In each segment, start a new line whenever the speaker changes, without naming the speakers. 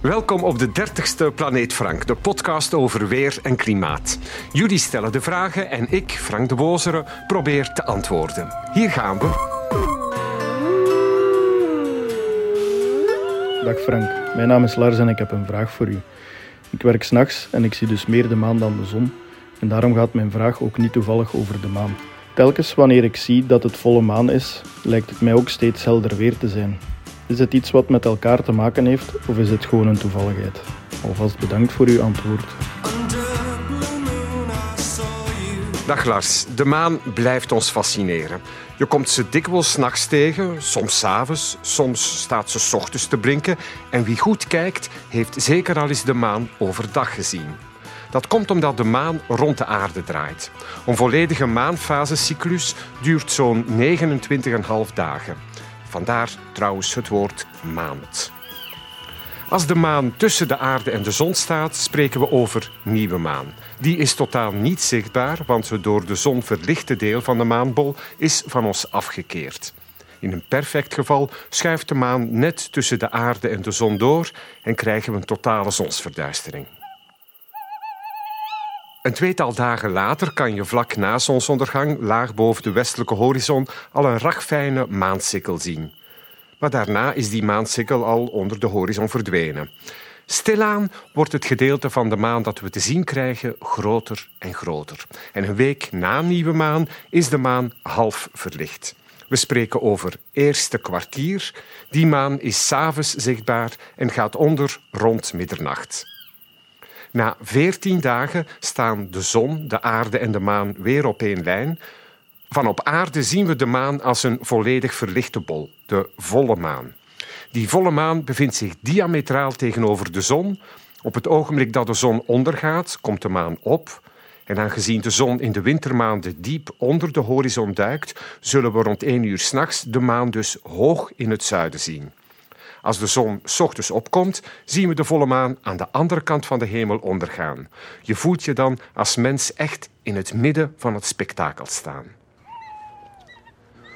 Welkom op de 30ste Planeet Frank, de podcast over weer en klimaat. Jullie stellen de vragen en ik, Frank de Wozeren, probeer te antwoorden. Hier gaan we.
Dag Frank, mijn naam is Lars en ik heb een vraag voor u. Ik werk s'nachts en ik zie dus meer de maan dan de zon. En daarom gaat mijn vraag ook niet toevallig over de maan. Telkens wanneer ik zie dat het volle maan is, lijkt het mij ook steeds helder weer te zijn. Is het iets wat met elkaar te maken heeft of is het gewoon een toevalligheid? Alvast bedankt voor uw antwoord.
Dag Lars, de maan blijft ons fascineren. Je komt ze dikwijls nachts tegen, soms 's avonds, soms staat ze 's ochtends te blinken. En wie goed kijkt, heeft zeker al eens de maan overdag gezien. Dat komt omdat de maan rond de aarde draait. Een volledige maanfasecyclus duurt zo'n 29,5 dagen. Vandaar trouwens het woord maand. Als de maan tussen de aarde en de zon staat, spreken we over nieuwe maan. Die is totaal niet zichtbaar, want het door de zon verlichte deel van de maanbol is van ons afgekeerd. In een perfect geval schuift de maan net tussen de aarde en de zon door en krijgen we een totale zonsverduistering. Een tweetal dagen later kan je vlak na zonsondergang, laag boven de westelijke horizon, al een ragfijne maansikkel zien. Maar daarna is die maansikkel al onder de horizon verdwenen. Stilaan wordt het gedeelte van de maan dat we te zien krijgen groter en groter. En een week na nieuwe maan is de maan half verlicht. We spreken over eerste kwartier. Die maan is s'avonds zichtbaar en gaat onder rond middernacht. Na veertien dagen staan de zon, de aarde en de maan weer op één lijn. Van op aarde zien we de maan als een volledig verlichte bol, de volle maan. Die volle maan bevindt zich diametraal tegenover de zon. Op het ogenblik dat de zon ondergaat, komt de maan op. En aangezien de zon in de wintermaanden diep onder de horizon duikt, zullen we rond één uur s'nachts de maan dus hoog in het zuiden zien. Als de zon ochtends opkomt, zien we de volle maan aan de andere kant van de hemel ondergaan. Je voelt je dan als mens echt in het midden van het spektakel staan.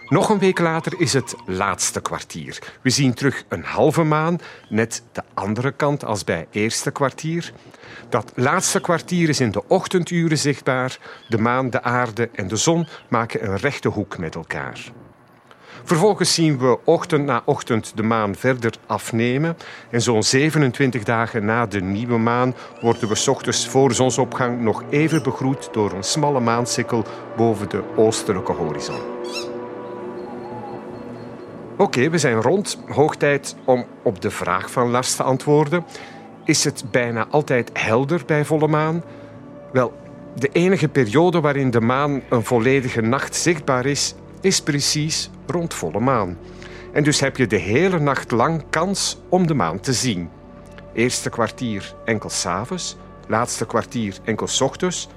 Nog een week later is het laatste kwartier. We zien terug een halve maan, net de andere kant als bij eerste kwartier. Dat laatste kwartier is in de ochtenduren zichtbaar. De maan, de aarde en de zon maken een rechte hoek met elkaar. Vervolgens zien we ochtend na ochtend de maan verder afnemen. En zo'n 27 dagen na de nieuwe maan worden we ochtends voor zonsopgang nog even begroet door een smalle maansikkel boven de oostelijke horizon. Oké, we zijn rond. Hoog tijd om op de vraag van Lars te antwoorden. Is het bijna altijd helder bij volle maan? Wel, de enige periode waarin de maan een volledige nacht zichtbaar is, is precies rond volle maan. En dus heb je de hele nacht lang kans om de maan te zien. Eerste kwartier enkel s'avonds, laatste kwartier enkel s ochtends.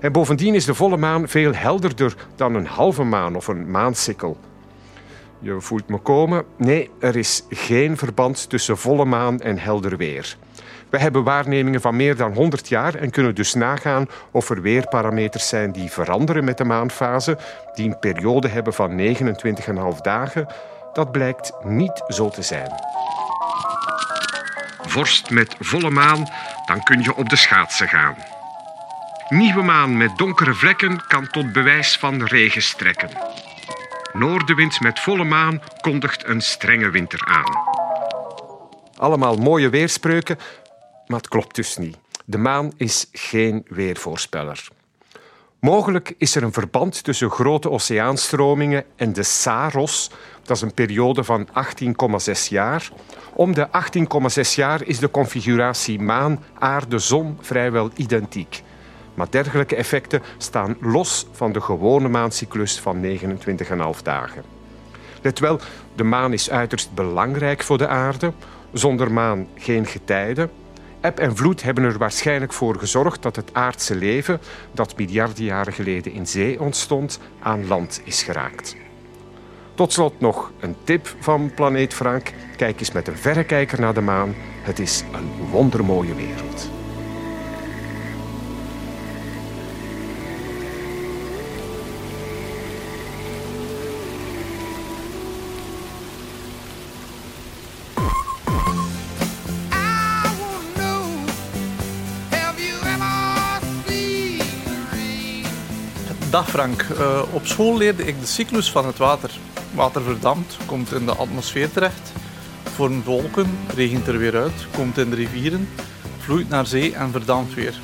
En bovendien is de volle maan veel helderder dan een halve maan of een maansikkel. Je voelt me komen. Nee, er is geen verband tussen volle maan en helder weer. We hebben waarnemingen van meer dan 100 jaar en kunnen dus nagaan of er weerparameters zijn die veranderen met de maanfase, die een periode hebben van 29,5 dagen. Dat blijkt niet zo te zijn. Vorst met volle maan, dan kun je op de schaatsen gaan. Nieuwe maan met donkere vlekken kan tot bewijs van regen strekken. Noordenwind met volle maan kondigt een strenge winter aan. Allemaal mooie weerspreuken, maar het klopt dus niet. De maan is geen weervoorspeller. Mogelijk is er een verband tussen grote oceaanstromingen en de Saros. Dat is een periode van 18,6 jaar. Om de 18,6 jaar is de configuratie maan, aarde, zon vrijwel identiek. Maar dergelijke effecten staan los van de gewone maancyclus van 29,5 dagen. Let wel, de maan is uiterst belangrijk voor de aarde. Zonder maan geen getijden. Eb en vloed hebben er waarschijnlijk voor gezorgd dat het aardse leven, dat miljarden jaren geleden in zee ontstond, aan land is geraakt. Tot slot nog een tip van Planeet Frank. Kijk eens met een verrekijker naar de maan. Het is een wondermooie wereld.
Dag Frank. Uh, op school leerde ik de cyclus van het water. Water verdampt, komt in de atmosfeer terecht, vormt wolken, regent er weer uit, komt in de rivieren, vloeit naar zee en verdampt weer.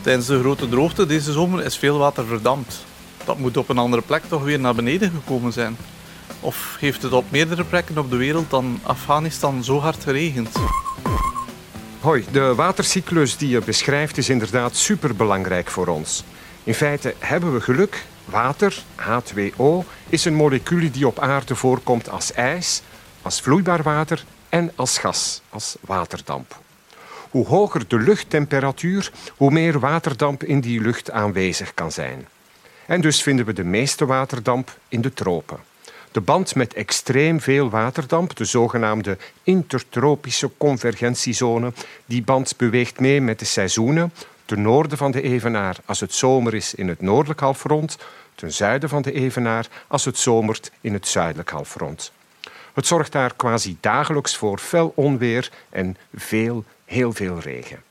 Tijdens de grote droogte deze zomer is veel water verdampt. Dat moet op een andere plek toch weer naar beneden gekomen zijn. Of heeft het op meerdere plekken op de wereld dan Afghanistan zo hard geregend?
Hoi, de watercyclus die je beschrijft is inderdaad superbelangrijk voor ons. In feite hebben we geluk. Water, H2O, is een molecuul die op aarde voorkomt als ijs, als vloeibaar water en als gas, als waterdamp. Hoe hoger de luchttemperatuur, hoe meer waterdamp in die lucht aanwezig kan zijn. En dus vinden we de meeste waterdamp in de tropen. De band met extreem veel waterdamp, de zogenaamde intertropische convergentiezone, die band beweegt mee met de seizoenen, ten noorden van de Evenaar als het zomer is in het noordelijk halfrond, ten zuiden van de Evenaar als het zomert in het zuidelijk halfrond. Het zorgt daar quasi dagelijks voor fel onweer en veel, heel veel regen.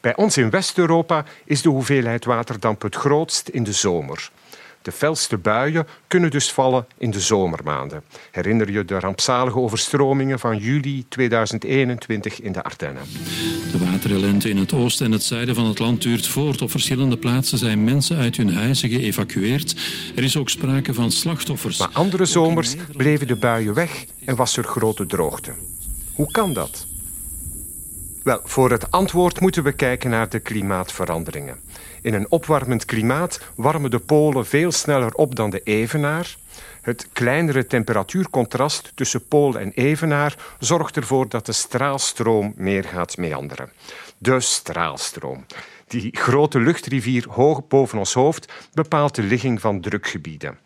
Bij ons in West-Europa is de hoeveelheid waterdamp het grootst in de zomer. De felste buien kunnen dus vallen in de zomermaanden. Herinner je de rampzalige overstromingen van juli 2021 in de Ardennen?
De waterellente in het oosten en het zuiden van het land duurt voort. Op verschillende plaatsen zijn mensen uit hun huizen geëvacueerd. Er is ook sprake van slachtoffers.
Maar andere zomers bleven de buien weg en was er grote droogte. Hoe kan dat? Wel, voor het antwoord moeten we kijken naar de klimaatveranderingen. In een opwarmend klimaat warmen de polen veel sneller op dan de evenaar. Het kleinere temperatuurcontrast tussen pool en evenaar zorgt ervoor dat de straalstroom meer gaat meanderen. De straalstroom. Die grote luchtrivier hoog boven ons hoofd bepaalt de ligging van drukgebieden.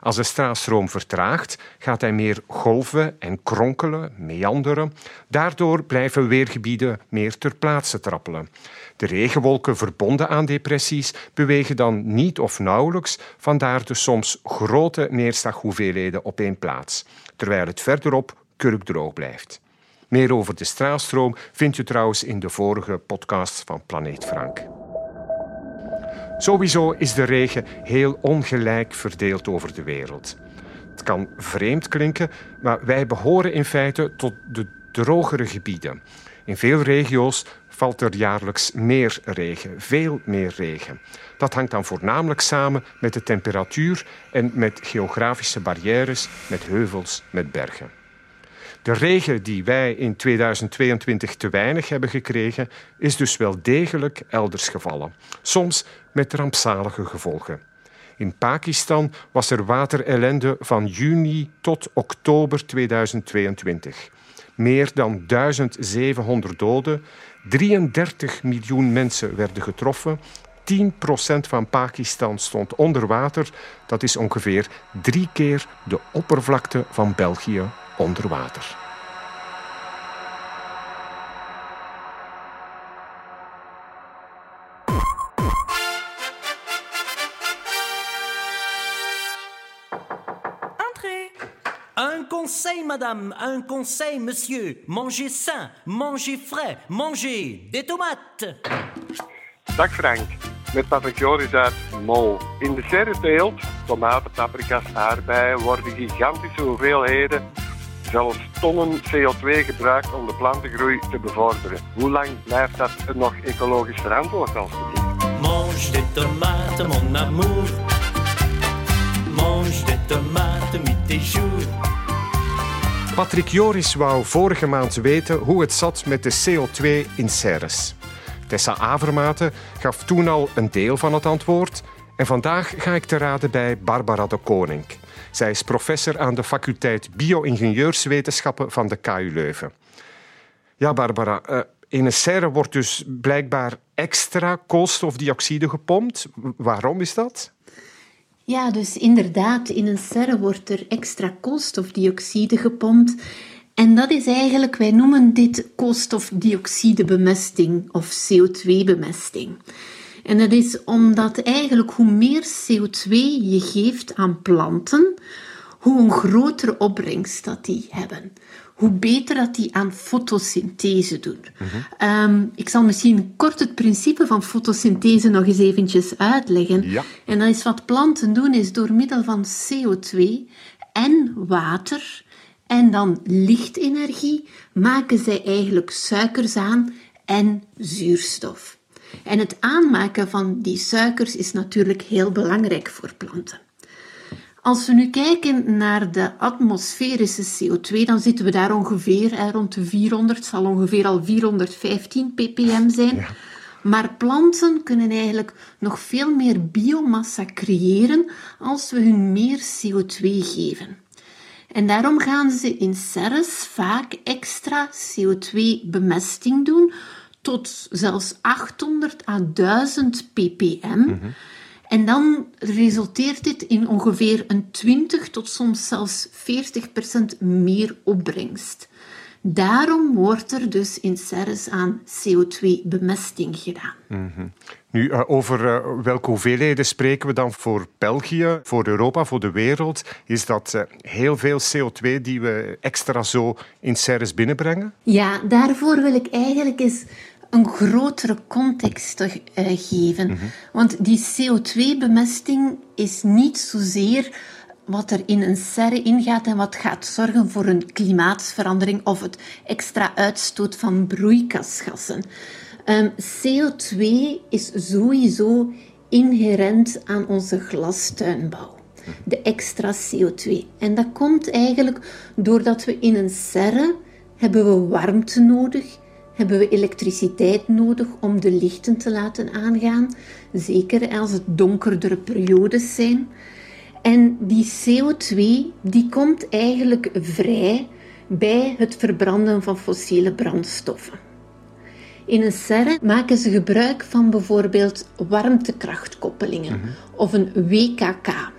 Als de straalstroom vertraagt, gaat hij meer golven en kronkelen, meanderen. Daardoor blijven weergebieden meer ter plaatse trappelen. De regenwolken verbonden aan depressies bewegen dan niet of nauwelijks, vandaar de soms grote neerslaghoeveelheden op één plaats, terwijl het verderop kurkdroog blijft. Meer over de straalstroom vind je trouwens in de vorige podcast van Planeet Frank. Sowieso is de regen heel ongelijk verdeeld over de wereld. Het kan vreemd klinken, maar wij behoren in feite tot de drogere gebieden. In veel regio's valt er jaarlijks meer regen, veel meer regen. Dat hangt dan voornamelijk samen met de temperatuur en met geografische barrières, met heuvels, met bergen. De regen die wij in 2022 te weinig hebben gekregen, is dus wel degelijk elders gevallen, soms met rampzalige gevolgen. In Pakistan was er waterellende van juni tot oktober 2022. Meer dan 1700 doden, 33 miljoen mensen werden getroffen, 10% van Pakistan stond onder water. Dat is ongeveer drie keer de oppervlakte van België onder water.
Un conseil, madame, un conseil, monsieur. Mangez sain, mangez frais, mangez des tomates.
Dag Frank, met Patrick Joris uit Mol. In de serreteelt, tomaten, paprika's, aardbeien, worden gigantische hoeveelheden, zelfs tonnen CO2 gebruikt om de plantengroei te bevorderen. Hoe lang blijft dat nog ecologisch verantwoord alsjeblieft?
Mange des tomates, mon amour. Mange des tomates, mit tes jours.
Patrick Joris wou vorige maand weten hoe het zat met de CO2 in serres. Tessa Avermaten gaf toen al een deel van het antwoord en vandaag ga ik te raden bij Barbara de Koning. Zij is professor aan de faculteit Bio-ingenieurswetenschappen van de KU Leuven. Ja, Barbara, eh, in een serre wordt dus blijkbaar extra koolstofdioxide gepompt. Waarom is dat?
Ja, dus inderdaad, in een serre wordt er extra koolstofdioxide gepompt. En dat is eigenlijk, wij noemen dit koolstofdioxidebemesting of CO2-bemesting. En dat is omdat eigenlijk hoe meer CO2 je geeft aan planten, hoe een grotere opbrengst dat die hebben. Hoe beter dat die aan fotosynthese doen. Ehm, ik zal misschien kort het principe van fotosynthese nog eens eventjes uitleggen. En dat is wat planten doen, is door middel van CO2 en water en dan lichtenergie maken zij eigenlijk suikers aan en zuurstof. En het aanmaken van die suikers is natuurlijk heel belangrijk voor planten. Als we nu kijken naar de atmosferische CO2, dan zitten we daar ongeveer rond de 400, zal ongeveer al 415 ppm zijn. Maar planten kunnen eigenlijk nog veel meer biomassa creëren als we hun meer CO2 geven. En daarom gaan ze in serres vaak extra CO2-bemesting doen, tot zelfs 800 à 1000 ppm. En dan resulteert dit in ongeveer een 20 tot soms zelfs 40 procent meer opbrengst. Daarom wordt er dus in serres aan CO2-bemesting gedaan.
Mhm. Nu, uh, over uh, welke hoeveelheden spreken we dan voor België, voor Europa, voor de wereld? Is dat uh, heel veel CO2 die we extra zo in serres binnenbrengen?
Ja, daarvoor wil ik eigenlijk eens een grotere context te geven. Mm -hmm. Want die CO2-bemesting is niet zozeer wat er in een serre ingaat en wat gaat zorgen voor een klimaatverandering of het extra uitstoot van broeikasgassen. Um, CO2 is sowieso inherent aan onze glastuinbouw. De extra CO2. En dat komt eigenlijk doordat we in een serre hebben we warmte nodig, hebben we elektriciteit nodig om de lichten te laten aangaan, zeker als het donkerdere periodes zijn. En die CO2 die komt eigenlijk vrij bij het verbranden van fossiele brandstoffen. In een serre maken ze gebruik van bijvoorbeeld warmtekrachtkoppelingen mm -hmm. of een WKK.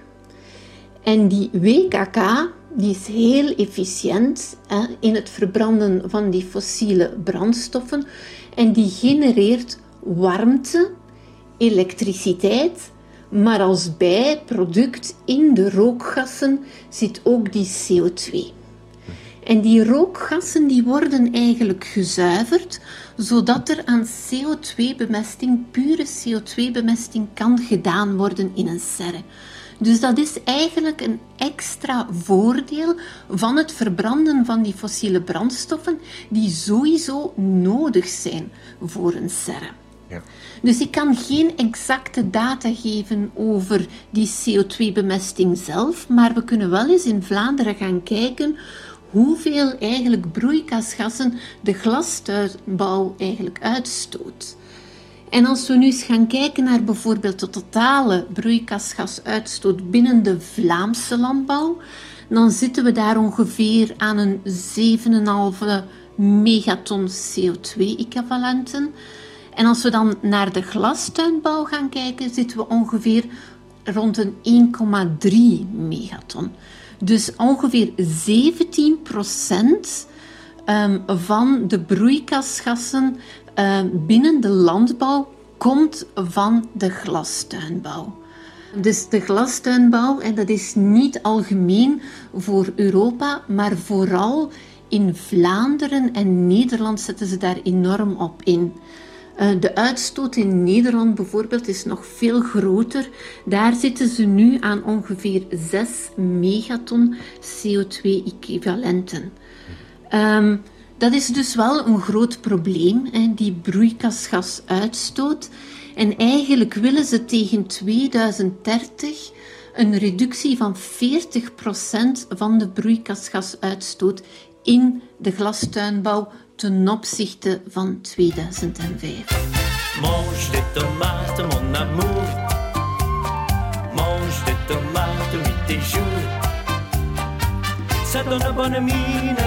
En die WKK die is heel efficiënt hè, in het verbranden van die fossiele brandstoffen en die genereert warmte, elektriciteit maar als bijproduct in de rookgassen zit ook die CO2. En die rookgassen die worden eigenlijk gezuiverd, zodat er aan CO2-bemesting, pure CO2-bemesting, kan gedaan worden in een serre. Dus dat is eigenlijk een extra voordeel van het verbranden van die fossiele brandstoffen, die sowieso nodig zijn voor een serre. Dus ik kan geen exacte data geven over die CO2-bemesting zelf, maar we kunnen wel eens in Vlaanderen gaan kijken hoeveel eigenlijk broeikasgassen de glastuinbouw eigenlijk uitstoot. En als we nu eens gaan kijken naar bijvoorbeeld de totale broeikasgasuitstoot binnen de Vlaamse landbouw, dan zitten we daar ongeveer aan een 7,5 megaton CO2-equivalenten. En als we dan naar de glastuinbouw gaan kijken, zitten we ongeveer rond een 1,3 megaton. Dus ongeveer 17 procent um, van de broeikasgassen um, binnen de landbouw komt van de glastuinbouw. Dus de glastuinbouw, en dat is niet algemeen voor Europa, maar vooral in Vlaanderen en Nederland zetten ze daar enorm op in. De uitstoot in Nederland bijvoorbeeld is nog veel groter. Daar zitten ze nu aan ongeveer 6 megaton CO2-equivalenten. Um, dat is dus wel een groot probleem, hè, die broeikasgasuitstoot. En eigenlijk willen ze tegen 2030 een reductie van 40% van de broeikasgasuitstoot in de glastuinbouw ten opzichte van 2005.
Mange des tomates, mon amour. Mange des tomates, nuit et jour. Ça donne bonne mine,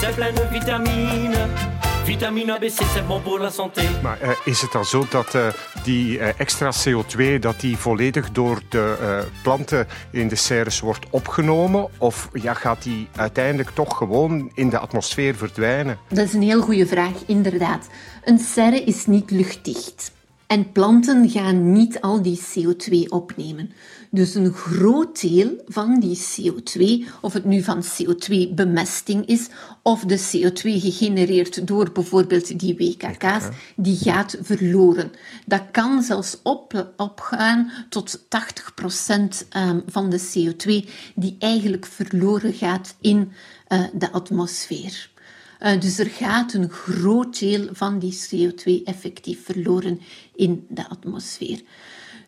c'est plein de vitamines. Vitamine ABC, c'est bon pour la santé.
Maar uh, is het dan zo dat uh, die uh, extra CO2 dat die volledig door de planten in de serres wordt opgenomen? Of ja, gaat die uiteindelijk toch gewoon in de atmosfeer verdwijnen?
Dat is een heel goede vraag, inderdaad. Een serre is niet luchtdicht. En planten gaan niet al die CO2 opnemen. Dus een groot deel van die CO2, of het nu van CO2-bemesting is, of de CO2 gegenereerd door bijvoorbeeld die WKK's, die gaat verloren. Dat kan zelfs op, opgaan tot 80% ehm, van de CO2 die eigenlijk verloren gaat in uh, de atmosfeer. Uh, dus er gaat een groot deel van die CO2 effectief verloren in de atmosfeer.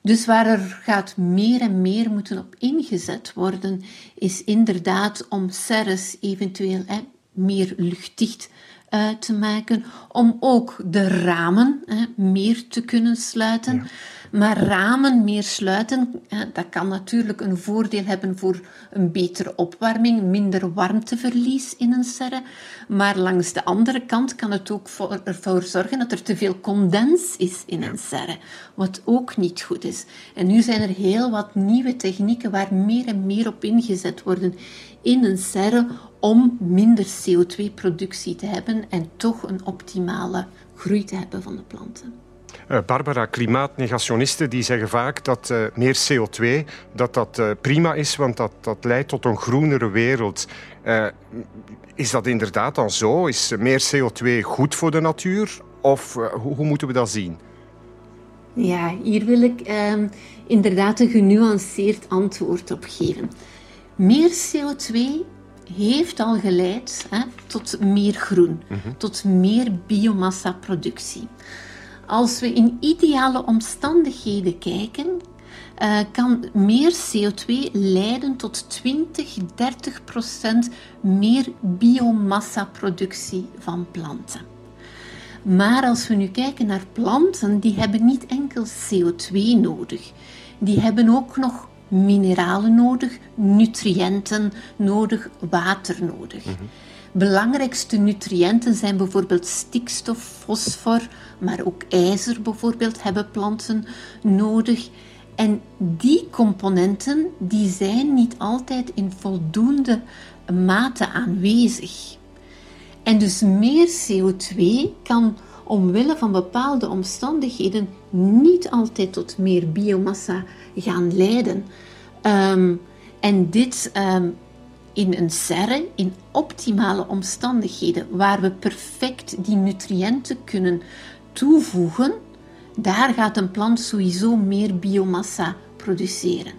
Dus waar er gaat meer en meer moeten op ingezet worden, is inderdaad om serres eventueel meer luchtdicht uh, te maken, om ook de ramen hè, meer te kunnen sluiten. Ja. Maar ramen meer sluiten, dat kan natuurlijk een voordeel hebben voor een betere opwarming, minder warmteverlies in een serre. Maar langs de andere kant kan het ook voor, ervoor zorgen dat er te veel condens is in een serre, wat ook niet goed is. En nu zijn er heel wat nieuwe technieken waar meer en meer op ingezet worden in een serre om minder CO2-productie te hebben en toch een optimale groei te hebben van de planten.
Uh, Barbara, klimaatnegationisten die zeggen vaak dat uh, meer CO2 dat dat, uh, prima is, want dat, dat leidt tot een groenere wereld. is dat inderdaad dan zo? Is meer CO2 goed voor de natuur? Of hoe, hoe, moeten we dat zien?
Ja, hier wil ik ehm, inderdaad een genuanceerd antwoord op geven. Meer CO2 heeft al geleid hè, tot meer groen, mm -hmm. tot meer biomassa-productie. Als we in ideale omstandigheden kijken, uh, kan meer CO2 leiden tot 20, 30 procent meer biomassa-productie van planten. Maar als we nu kijken naar planten, die hebben niet enkel CO2 nodig. Die hebben ook nog mineralen nodig, nutriënten nodig, water nodig. Mm -hmm. Belangrijkste nutriënten zijn bijvoorbeeld stikstof, fosfor, maar ook ijzer bijvoorbeeld hebben planten nodig. En die componenten die zijn niet altijd in voldoende mate aanwezig. En dus meer CO2 kan omwille van bepaalde omstandigheden niet altijd tot meer biomassa gaan leiden. Um, en dit um, in een serre, in optimale omstandigheden, waar we perfect die nutriënten kunnen toevoegen, daar gaat een plant sowieso meer biomassa produceren.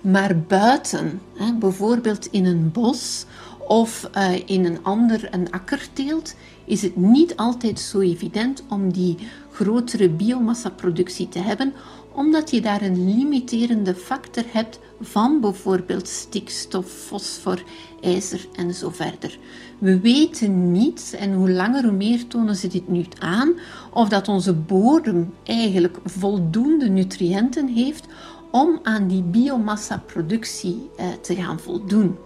Maar buiten, bijvoorbeeld in een bos of uh, in een ander een akkerteelt, is het niet altijd zo evident om die grotere biomassa-productie te hebben, omdat je daar een limiterende factor hebt van bijvoorbeeld stikstof, fosfor, ijzer en zo verder. We weten niet, en hoe langer hoe meer tonen ze dit nu aan, of dat onze bodem eigenlijk voldoende nutriënten heeft om aan die biomassa-productie eh, te gaan voldoen.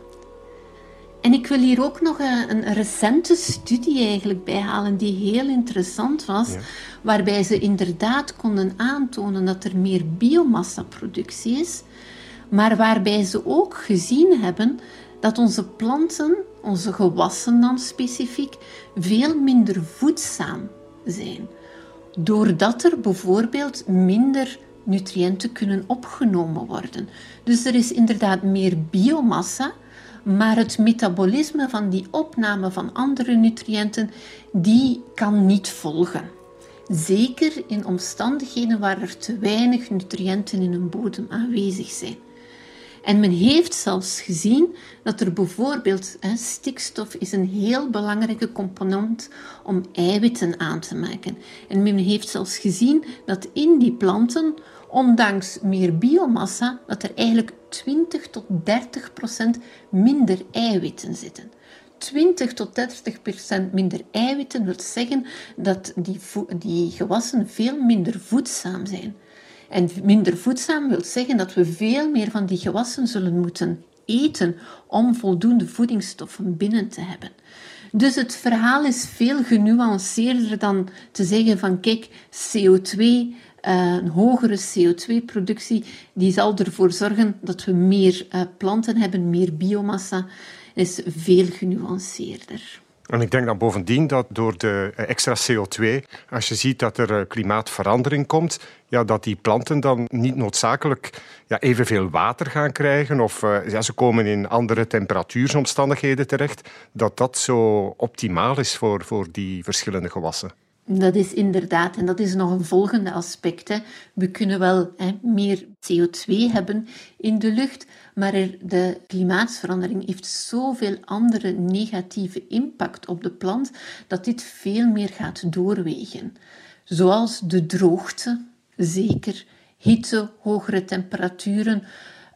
En ik wil hier ook nog een, een recente studie eigenlijk bijhalen die heel interessant was, ja. waarbij ze inderdaad konden aantonen dat er meer biomassa-productie is, maar waarbij ze ook gezien hebben dat onze planten, onze gewassen dan specifiek, veel minder voedzaam zijn. Doordat er bijvoorbeeld minder nutriënten kunnen opgenomen worden. Dus er is inderdaad meer biomassa, maar het metabolisme van die opname van andere nutriënten, die kan niet volgen. Zeker in omstandigheden waar er te weinig nutriënten in een bodem aanwezig zijn. En men heeft zelfs gezien dat er bijvoorbeeld hè, stikstof is een heel belangrijke component om eiwitten aan te maken. En men heeft zelfs gezien dat in die planten, ondanks meer biomassa, dat er eigenlijk 20 tot 30 procent minder eiwitten zitten. 20 tot 30 procent minder eiwitten wil zeggen dat die, die gewassen veel minder voedzaam zijn. En minder voedzaam wil zeggen dat we veel meer van die gewassen zullen moeten eten om voldoende voedingsstoffen binnen te hebben. Dus het verhaal is veel genuanceerder dan te zeggen van kijk, CO2, eh, een hogere CO2-productie, die zal ervoor zorgen dat we meer uh, planten hebben, meer biomassa, is veel genuanceerder.
En ik denk dan bovendien dat door de eh, extra CO2, als je ziet dat er klimaatverandering komt, ja, dat die planten dan niet noodzakelijk ja, evenveel water gaan krijgen of ja, ze komen in andere temperatuursomstandigheden terecht, dat dat zo optimaal is voor, voor die verschillende gewassen.
Dat is inderdaad, en dat is nog een volgende aspect. Hè. We kunnen wel hè, meer CO2 hebben in de lucht, maar er, de klimaatsverandering heeft zoveel andere negatieve impact op de plant dat dit veel meer gaat doorwegen. Zoals de droogte, zeker, hitte, hogere temperaturen,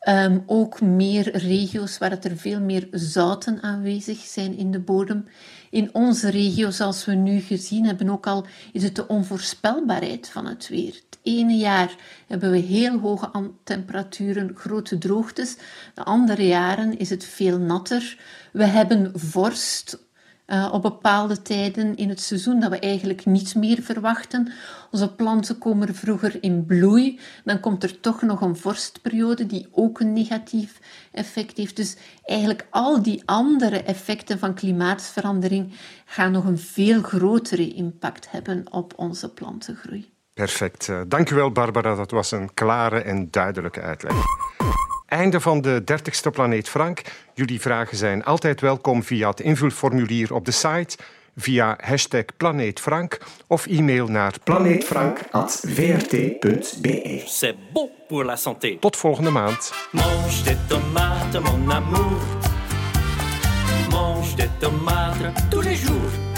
Um, ook meer regio's waar er veel meer zouten aanwezig zijn in de bodem. In onze regio, zoals we nu gezien hebben, ook al is het de onvoorspelbaarheid van het weer. Het ene jaar hebben we heel hoge temperaturen, grote droogtes. De andere jaren is het veel natter. We hebben vorst uh, op bepaalde tijden in het seizoen dat we eigenlijk niet meer verwachten. Onze planten komen vroeger in bloei, dan komt er toch nog een vorstperiode die ook een negatief effect heeft. Dus eigenlijk al die andere effecten van klimaatverandering gaan nog een veel grotere impact hebben op onze plantengroei.
Perfect. Uh, dank u wel, Barbara. Dat was een klare en duidelijke uitleg. Einde van de 30ste Planeet Frank. Jullie vragen zijn altijd welkom via het invulformulier op de site, via hashtag Planeet Frank of e-mail naar planeetfrank.vrt.be.
C'est bon pour la santé.
Tot volgende maand.
Mange des tomates, mon amour. Mange des tomates tous les jours.